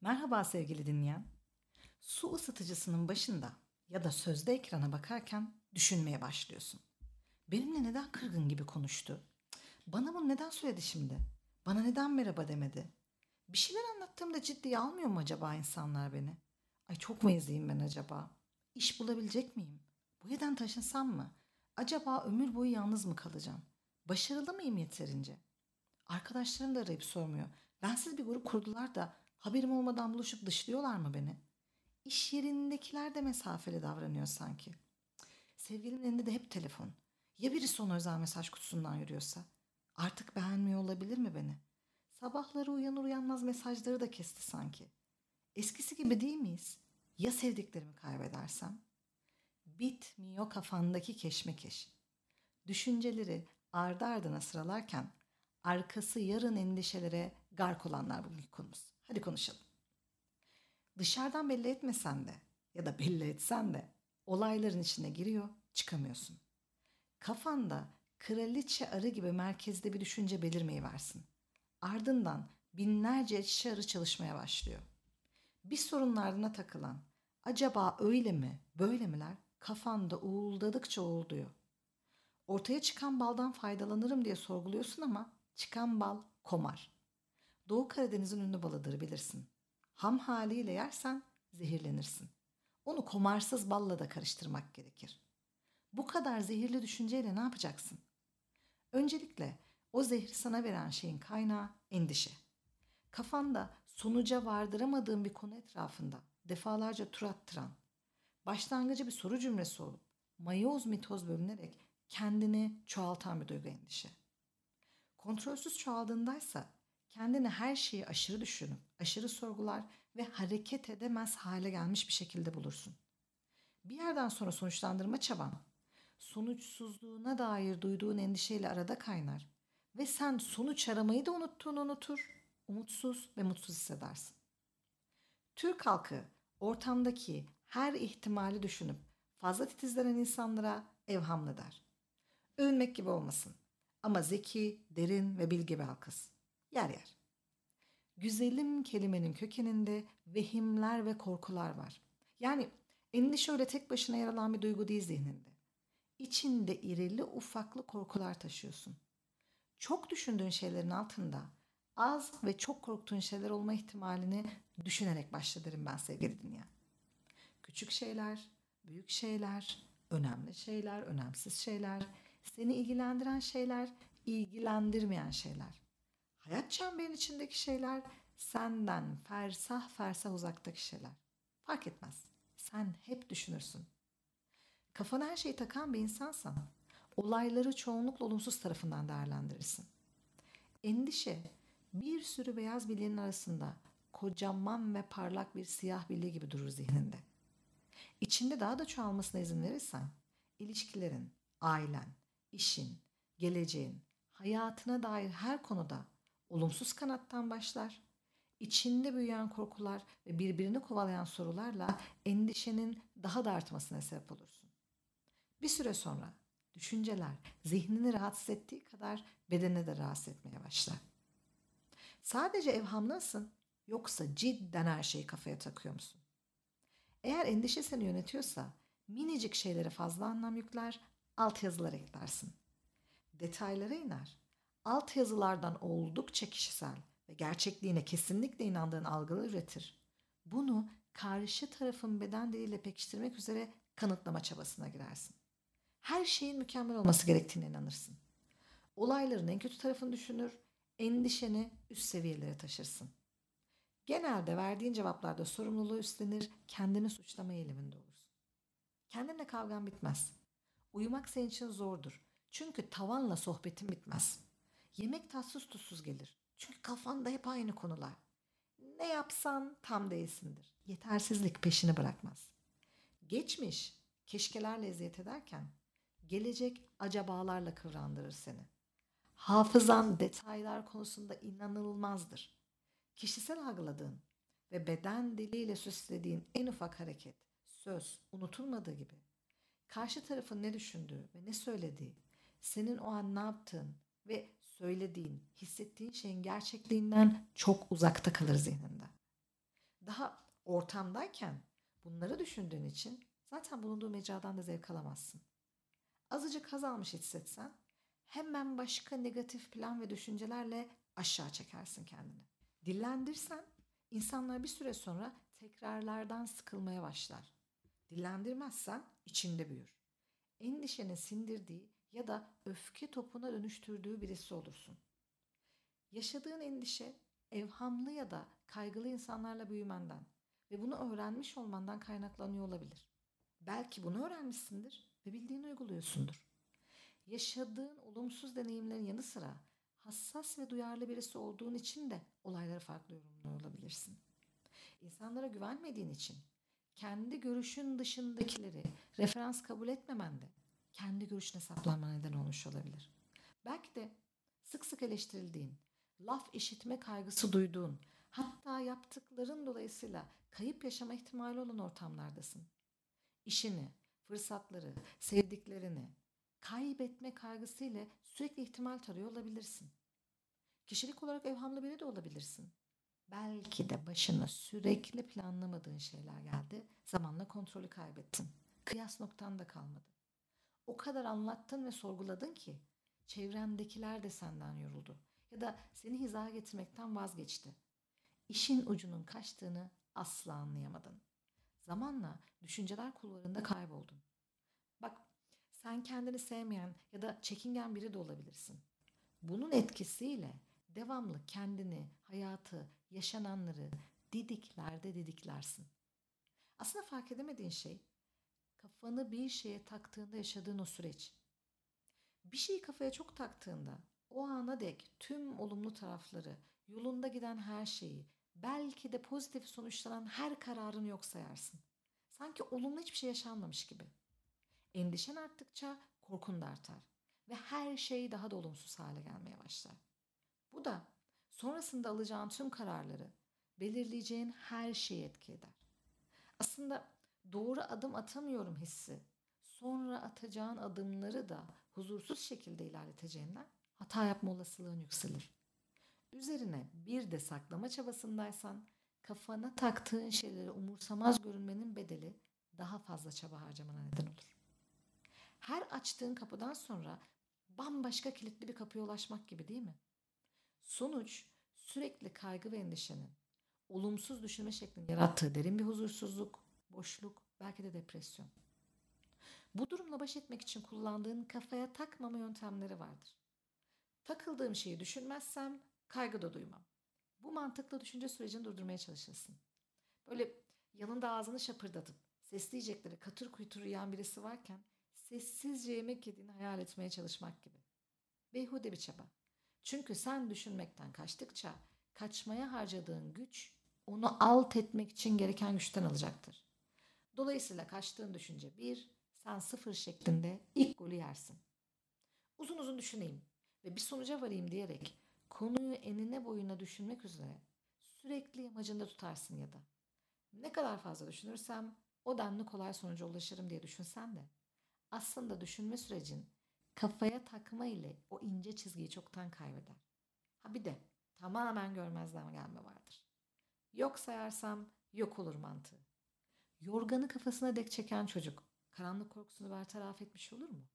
Merhaba sevgili dinleyen. Su ısıtıcısının başında ya da sözde ekrana bakarken düşünmeye başlıyorsun. Benimle neden kırgın gibi konuştu? Bana bunu neden söyledi şimdi? Bana neden merhaba demedi? Bir şeyler anlattığımda ciddiye almıyor mu acaba insanlar beni? Ay çok mu eziyim ben acaba? İş bulabilecek miyim? Bu evden taşınsam mı? Acaba ömür boyu yalnız mı kalacağım? Başarılı mıyım yeterince? Arkadaşlarım da arayıp sormuyor. Bensiz bir grup kurdular da haberim olmadan buluşup dışlıyorlar mı beni? İş yerindekiler de mesafeli davranıyor sanki. Sevgilimin elinde de hep telefon. Ya birisi ona özel mesaj kutusundan yürüyorsa? Artık beğenmiyor olabilir mi beni? Sabahları uyanır uyanmaz mesajları da kesti sanki. Eskisi gibi değil miyiz? Ya sevdiklerimi kaybedersem? Bitmiyor kafandaki keşmekeş. Düşünceleri ardı ardına sıralarken arkası yarın endişelere gark olanlar bugünkü konumuz. Hadi konuşalım. Dışarıdan belli etmesen de ya da belli etsen de olayların içine giriyor, çıkamıyorsun. Kafanda kraliçe arı gibi merkezde bir düşünce belirmeyi versin. Ardından binlerce çiçeği arı çalışmaya başlıyor. Bir sorunun takılan, acaba öyle mi, böyle miler kafanda uğuldadıkça uğulduyor. Ortaya çıkan baldan faydalanırım diye sorguluyorsun ama çıkan bal komar. Doğu Karadeniz'in ünlü balıdır bilirsin. Ham haliyle yersen zehirlenirsin. Onu komarsız balla da karıştırmak gerekir. Bu kadar zehirli düşünceyle ne yapacaksın? Öncelikle o zehri sana veren şeyin kaynağı endişe. Kafanda sonuca vardıramadığın bir konu etrafında defalarca tur attıran, başlangıcı bir soru cümlesi olup mayoz mitoz bölünerek kendini çoğaltan bir duygu endişe. Kontrolsüz çoğaldığındaysa kendini her şeyi aşırı düşünüp, aşırı sorgular ve hareket edemez hale gelmiş bir şekilde bulursun. Bir yerden sonra sonuçlandırma çaban, sonuçsuzluğuna dair duyduğun endişeyle arada kaynar ve sen sonuç aramayı da unuttuğunu unutur, umutsuz ve mutsuz hissedersin. Türk halkı ortamdaki her ihtimali düşünüp fazla titizlenen insanlara evhamlı der. Övünmek gibi olmasın ama zeki, derin ve bilgi bir halkız. Yer yer. Güzelim kelimenin kökeninde vehimler ve korkular var. Yani endişe öyle tek başına yer alan bir duygu değil zihninde. İçinde irili ufaklı korkular taşıyorsun. Çok düşündüğün şeylerin altında az ve çok korktuğun şeyler olma ihtimalini düşünerek başla derim ben sevgili dinleyen. Küçük şeyler, büyük şeyler, önemli şeyler, önemsiz şeyler, seni ilgilendiren şeyler, ilgilendirmeyen şeyler. Hayat çemberin içindeki şeyler, senden fersah fersah uzaktaki şeyler. Fark etmez. Sen hep düşünürsün. Kafana her şeyi takan bir insansan, olayları çoğunlukla olumsuz tarafından değerlendirirsin. Endişe, bir sürü beyaz bileğin arasında kocaman ve parlak bir siyah bilye gibi durur zihninde. İçinde daha da çoğalmasına izin verirsen, ilişkilerin, ailen, işin, geleceğin, hayatına dair her konuda olumsuz kanattan başlar. İçinde büyüyen korkular ve birbirini kovalayan sorularla endişenin daha da artmasına sebep olursun. Bir süre sonra düşünceler zihnini rahatsız ettiği kadar bedeni de rahatsız etmeye başlar. Sadece evhamlısın yoksa cidden her şeyi kafaya takıyor musun? Eğer endişe seni yönetiyorsa minicik şeylere fazla anlam yükler, alt yazılar eklersin. Detaylara iner. Alt yazılardan oldukça kişisel ve gerçekliğine kesinlikle inandığın algılar üretir. Bunu karşı tarafın beden diliyle pekiştirmek üzere kanıtlama çabasına girersin. Her şeyin mükemmel olması gerektiğine inanırsın. Olayların en kötü tarafını düşünür, endişeni üst seviyelere taşırsın. Genelde verdiğin cevaplarda sorumluluğu üstlenir, kendini suçlama eğiliminde olursun. Kendinle kavgan bitmez. Uyumak senin için zordur. Çünkü tavanla sohbetin bitmez. Yemek tatsız tuzsuz gelir. Çünkü kafanda hep aynı konular. Ne yapsan tam değilsindir. Yetersizlik peşini bırakmaz. Geçmiş keşkelerle eziyet ederken gelecek acabalarla kıvrandırır seni. Hafızan detaylar konusunda inanılmazdır. Kişisel algıladığın ve beden diliyle süslediğin en ufak hareket, söz unutulmadığı gibi karşı tarafın ne düşündüğü ve ne söylediği, senin o an ne yaptığın ve söylediğin, hissettiğin şeyin gerçekliğinden çok uzakta kalır zihninde. Daha ortamdayken bunları düşündüğün için zaten bulunduğu mecradan da zevk alamazsın. Azıcık haz almış hissetsen hemen başka negatif plan ve düşüncelerle aşağı çekersin kendini. Dillendirsen insanlar bir süre sonra tekrarlardan sıkılmaya başlar. Dillendirmezsen içinde büyür. Endişenin sindirdiği ya da öfke topuna dönüştürdüğü birisi olursun. Yaşadığın endişe evhamlı ya da kaygılı insanlarla büyümenden ve bunu öğrenmiş olmandan kaynaklanıyor olabilir. Belki bunu öğrenmişsindir ve bildiğini uyguluyorsundur. Yaşadığın olumsuz deneyimlerin yanı sıra hassas ve duyarlı birisi olduğun için de olayları farklı yorumluyor olabilirsin. İnsanlara güvenmediğin için kendi görüşün dışındakileri referans kabul etmemen de kendi görüşüne saplanma neden olmuş olabilir. Belki de sık sık eleştirildiğin, laf işitme kaygısı duyduğun, hatta yaptıkların dolayısıyla kayıp yaşama ihtimali olan ortamlardasın. İşini, fırsatları, sevdiklerini kaybetme kaygısıyla sürekli ihtimal tarıyor olabilirsin. Kişilik olarak evhamlı biri de olabilirsin. Belki de başına sürekli planlamadığın şeyler geldi. Zamanla kontrolü kaybettin. Kıyas noktan da kalmadı. O kadar anlattın ve sorguladın ki çevrendekiler de senden yoruldu ya da seni hizaya getirmekten vazgeçti. İşin ucunun kaçtığını asla anlayamadın. Zamanla düşünceler kulvarında kayboldun. Bak sen kendini sevmeyen ya da çekingen biri de olabilirsin. Bunun etkisiyle devamlı kendini, hayatı, yaşananları didiklerde didiklersin. Aslında fark edemediğin şey kafanı bir şeye taktığında yaşadığın o süreç. Bir şeyi kafaya çok taktığında o ana dek tüm olumlu tarafları, yolunda giden her şeyi, belki de pozitif sonuçlanan her kararını yok sayarsın. Sanki olumlu hiçbir şey yaşanmamış gibi. Endişen arttıkça korkun da artar ve her şey daha da olumsuz hale gelmeye başlar. Bu da sonrasında alacağın tüm kararları, belirleyeceğin her şeyi etki eder. Aslında doğru adım atamıyorum hissi, sonra atacağın adımları da huzursuz şekilde ilerleteceğinden hata yapma olasılığın yükselir. Üzerine bir de saklama çabasındaysan kafana taktığın şeyleri umursamaz görünmenin bedeli daha fazla çaba harcamana neden olur. Her açtığın kapıdan sonra bambaşka kilitli bir kapıya ulaşmak gibi değil mi? Sonuç sürekli kaygı ve endişenin, olumsuz düşünme şeklinin yarattığı derin bir huzursuzluk, boşluk, belki de depresyon. Bu durumla baş etmek için kullandığın kafaya takmama yöntemleri vardır. Takıldığım şeyi düşünmezsem kaygı da duymam. Bu mantıklı düşünce sürecini durdurmaya çalışırsın. Böyle yanında ağzını şapırdatıp sesli yiyecekleri katır kuytur yiyen birisi varken sessizce yemek yediğini hayal etmeye çalışmak gibi. Beyhude bir çaba. Çünkü sen düşünmekten kaçtıkça kaçmaya harcadığın güç onu alt etmek için gereken güçten alacaktır. Dolayısıyla kaçtığın düşünce bir, sen sıfır şeklinde ilk golü yersin. Uzun uzun düşüneyim ve bir sonuca varayım diyerek konuyu enine boyuna düşünmek üzere sürekli yamacında tutarsın ya da. Ne kadar fazla düşünürsem o denli kolay sonuca ulaşırım diye düşünsen de aslında düşünme sürecin kafaya takma ile o ince çizgiyi çoktan kaybeder. Ha bir de tamamen görmezden gelme vardır. Yok sayarsam yok olur mantığı. Yorganı kafasına dek çeken çocuk karanlık korkusunu bertaraf etmiş olur mu?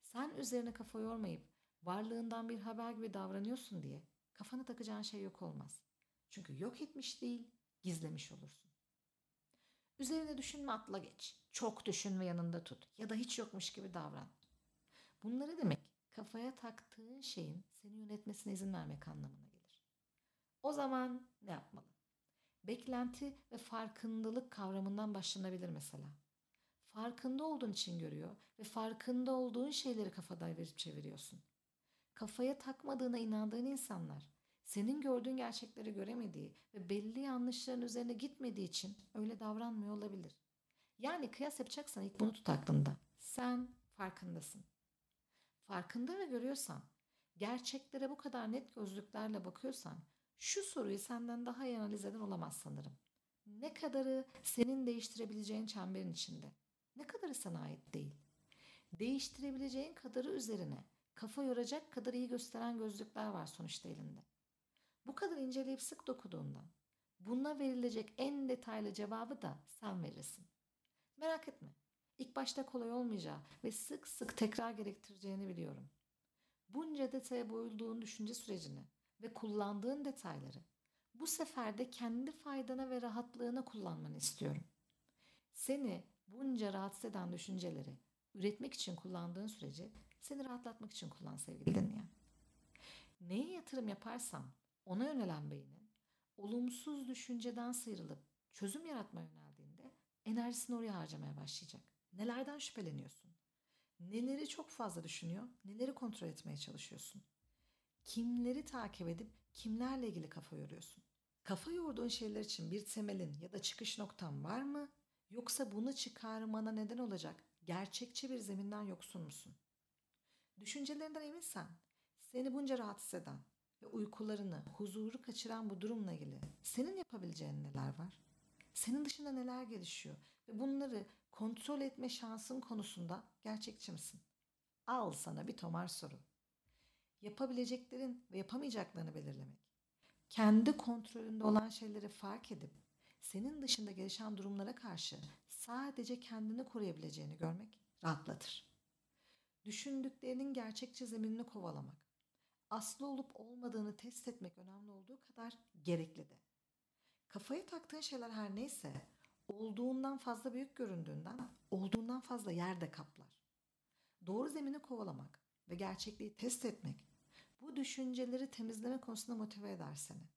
Sen üzerine kafa yormayıp varlığından bir haber gibi davranıyorsun diye kafanı takacağın şey yok olmaz. Çünkü yok etmiş değil, gizlemiş olursun. Üzerine düşünme atla geç. Çok düşün ve yanında tut. Ya da hiç yokmuş gibi davran. Bunları demek kafaya taktığın şeyin seni yönetmesine izin vermek anlamına gelir. O zaman ne yapmalı? Beklenti ve farkındalık kavramından başlanabilir mesela. Farkında olduğun için görüyor ve farkında olduğun şeyleri kafada verip çeviriyorsun. Kafaya takmadığına inandığın insanlar senin gördüğün gerçekleri göremediği ve belli yanlışların üzerine gitmediği için öyle davranmıyor olabilir. Yani kıyas yapacaksan ilk bunu tut aklında. Sen farkındasın. Farkında ve görüyorsan, gerçeklere bu kadar net gözlüklerle bakıyorsan şu soruyu senden daha iyi analiz eden olamaz sanırım. Ne kadarı senin değiştirebileceğin çemberin içinde? Ne kadarı sana ait değil? Değiştirebileceğin kadarı üzerine kafa yoracak kadar iyi gösteren gözlükler var sonuçta elinde. Bu kadar inceleyip sık dokuduğundan, Buna verilecek en detaylı cevabı da sen verirsin. Merak etme. İlk başta kolay olmayacağı ve sık sık tekrar gerektireceğini biliyorum. Bunca detaya boyulduğun düşünce sürecini ve kullandığın detayları bu sefer de kendi faydana ve rahatlığına kullanmanı istiyorum. Seni bunca rahatsız eden düşünceleri üretmek için kullandığın süreci seni rahatlatmak için kullan sevgili dinleyen. Neye yatırım yaparsan ona yönelen beynin olumsuz düşünceden sıyrılıp çözüm yaratmaya yöneldiğinde enerjisini oraya harcamaya başlayacak. Nelerden şüpheleniyorsun? Neleri çok fazla düşünüyor, neleri kontrol etmeye çalışıyorsun? Kimleri takip edip kimlerle ilgili kafa yoruyorsun? Kafa yorduğun şeyler için bir temelin ya da çıkış noktan var mı? Yoksa bunu çıkarmana neden olacak gerçekçi bir zeminden yoksun musun? Düşüncelerinden eminsen, seni bunca rahatsız eden ve uykularını, huzuru kaçıran bu durumla ilgili senin yapabileceğin neler var? Senin dışında neler gelişiyor ve bunları kontrol etme şansın konusunda gerçekçi misin? Al sana bir tomar soru. Yapabileceklerin ve yapamayacaklarını belirlemek. Kendi kontrolünde olan şeyleri fark edip senin dışında gelişen durumlara karşı sadece kendini koruyabileceğini görmek rahatlatır. Düşündüklerinin gerçekçi zeminini kovalamak, aslı olup olmadığını test etmek önemli olduğu kadar gerekli de. Kafaya taktığın şeyler her neyse olduğundan fazla büyük göründüğünden olduğundan fazla yerde kaplar. Doğru zemini kovalamak ve gerçekliği test etmek bu düşünceleri temizleme konusunda motive eder seni.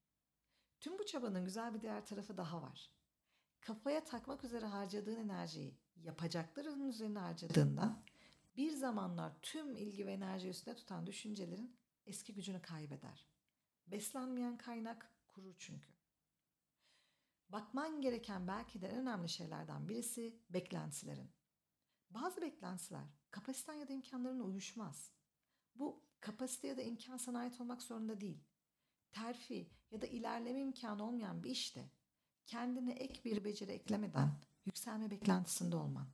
Tüm bu çabanın güzel bir diğer tarafı daha var. Kafaya takmak üzere harcadığın enerjiyi yapacakların üzerine harcadığından bir zamanlar tüm ilgi ve enerji üstüne tutan düşüncelerin eski gücünü kaybeder. Beslenmeyen kaynak kurur çünkü. Bakman gereken belki de en önemli şeylerden birisi beklentilerin. Bazı beklentiler kapasiten ya da imkanlarına uyuşmaz. Bu kapasite ya da imkan sana ait olmak zorunda değil. Terfi ya da ilerleme imkanı olmayan bir işte kendine ek bir beceri eklemeden yükselme beklentisinde olman.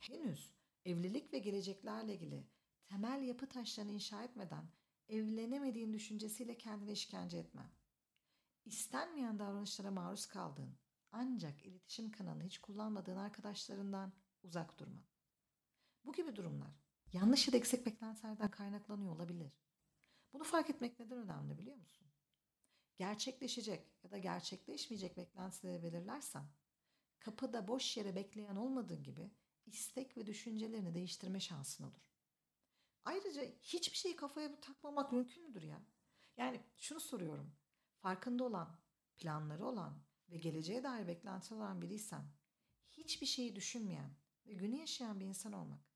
Henüz evlilik ve geleceklerle ilgili temel yapı taşlarını inşa etmeden evlenemediğin düşüncesiyle kendine işkence etmen. İstenmeyen davranışlara maruz kaldığın ancak iletişim kanalını hiç kullanmadığın arkadaşlarından uzak durman. Bu gibi durumlar yanlış ya da eksik beklentilerden kaynaklanıyor olabilir. Bunu fark etmek neden önemli biliyor musun? Gerçekleşecek ya da gerçekleşmeyecek beklentileri belirlersen kapıda boş yere bekleyen olmadığın gibi istek ve düşüncelerini değiştirme şansın olur. Ayrıca hiçbir şeyi kafaya takmamak mümkün müdür ya? Yani şunu soruyorum. Farkında olan, planları olan ve geleceğe dair beklenti olan biriysen hiçbir şeyi düşünmeyen ve günü yaşayan bir insan olmak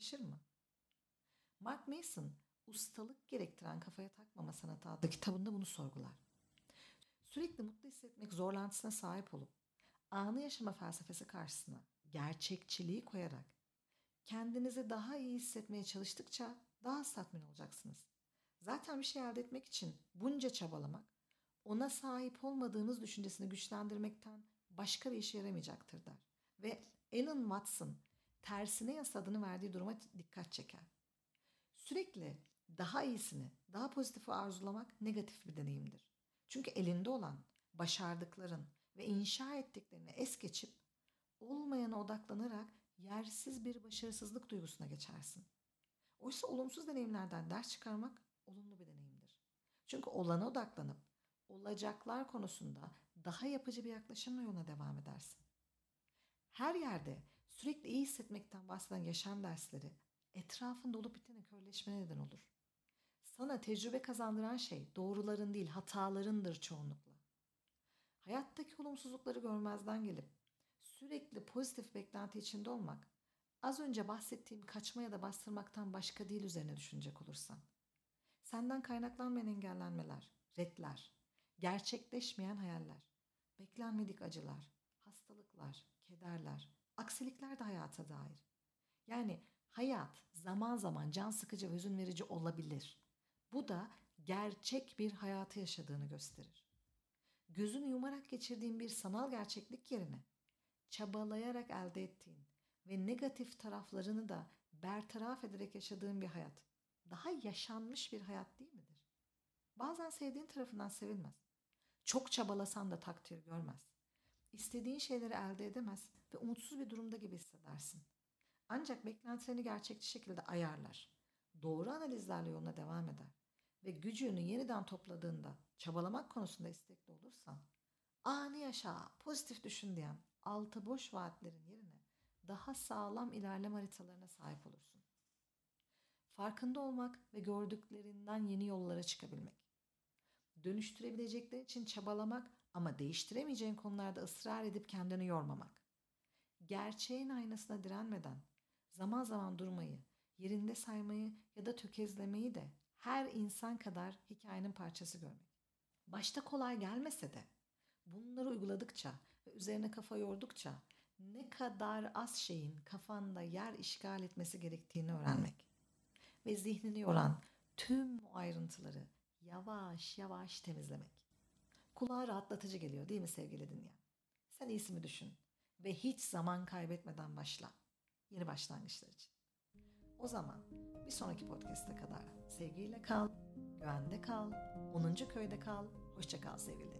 taşır mı? Mark Mason ustalık gerektiren kafaya takmama sanatı adlı kitabında bunu sorgular. Sürekli mutlu hissetmek zorlantısına sahip olup anı yaşama felsefesi karşısına gerçekçiliği koyarak kendinizi daha iyi hissetmeye çalıştıkça daha tatmin olacaksınız. Zaten bir şey elde etmek için bunca çabalamak ona sahip olmadığınız düşüncesini güçlendirmekten başka bir işe yaramayacaktır der. Ve Alan Watson tersine yasadığını verdiği duruma dikkat çeker. Sürekli daha iyisini, daha pozitifi arzulamak negatif bir deneyimdir. Çünkü elinde olan başardıkların ve inşa ettiklerini es geçip olmayana odaklanarak yersiz bir başarısızlık duygusuna geçersin. Oysa olumsuz deneyimlerden ders çıkarmak olumlu bir deneyimdir. Çünkü olana odaklanıp olacaklar konusunda daha yapıcı bir yaklaşımla yoluna devam edersin. Her yerde sürekli iyi hissetmekten bahseden yaşam dersleri etrafında olup bitene körleşme neden olur. Sana tecrübe kazandıran şey doğruların değil hatalarındır çoğunlukla. Hayattaki olumsuzlukları görmezden gelip sürekli pozitif beklenti içinde olmak az önce bahsettiğim kaçma ya da bastırmaktan başka değil üzerine düşünecek olursan. Senden kaynaklanmayan engellenmeler, redler, gerçekleşmeyen hayaller, beklenmedik acılar, hastalıklar, kederler, aksilikler de hayata dair. Yani hayat zaman zaman can sıkıcı ve hüzün verici olabilir. Bu da gerçek bir hayatı yaşadığını gösterir. Gözünü yumarak geçirdiğin bir sanal gerçeklik yerine çabalayarak elde ettiğin ve negatif taraflarını da bertaraf ederek yaşadığın bir hayat daha yaşanmış bir hayat değil midir? Bazen sevdiğin tarafından sevilmez. Çok çabalasan da takdir görmez. İstediğin şeyleri elde edemez ve umutsuz bir durumda gibi hissedersin. Ancak beklentilerini gerçekçi şekilde ayarlar. Doğru analizlerle yoluna devam eder. Ve gücünü yeniden topladığında çabalamak konusunda istekli olursan ani yaşa, pozitif düşün diyen altı boş vaatlerin yerine daha sağlam ilerleme haritalarına sahip olursun. Farkında olmak ve gördüklerinden yeni yollara çıkabilmek. Dönüştürebilecekler için çabalamak ama değiştiremeyeceğin konularda ısrar edip kendini yormamak. Gerçeğin aynasına direnmeden zaman zaman durmayı, yerinde saymayı ya da tökezlemeyi de her insan kadar hikayenin parçası görmek. Başta kolay gelmese de bunları uyguladıkça ve üzerine kafa yordukça ne kadar az şeyin kafanda yer işgal etmesi gerektiğini öğrenmek. Ve zihnini yoran tüm ayrıntıları yavaş yavaş temizlemek. Kulağa rahatlatıcı geliyor değil mi sevgili dinleyen? Sen iyisini düşün ve hiç zaman kaybetmeden başla. Yeni başlangıçlar için. O zaman bir sonraki podcast'e kadar sevgiyle kal, güvende kal, 10. köyde kal, hoşça kal sevgili.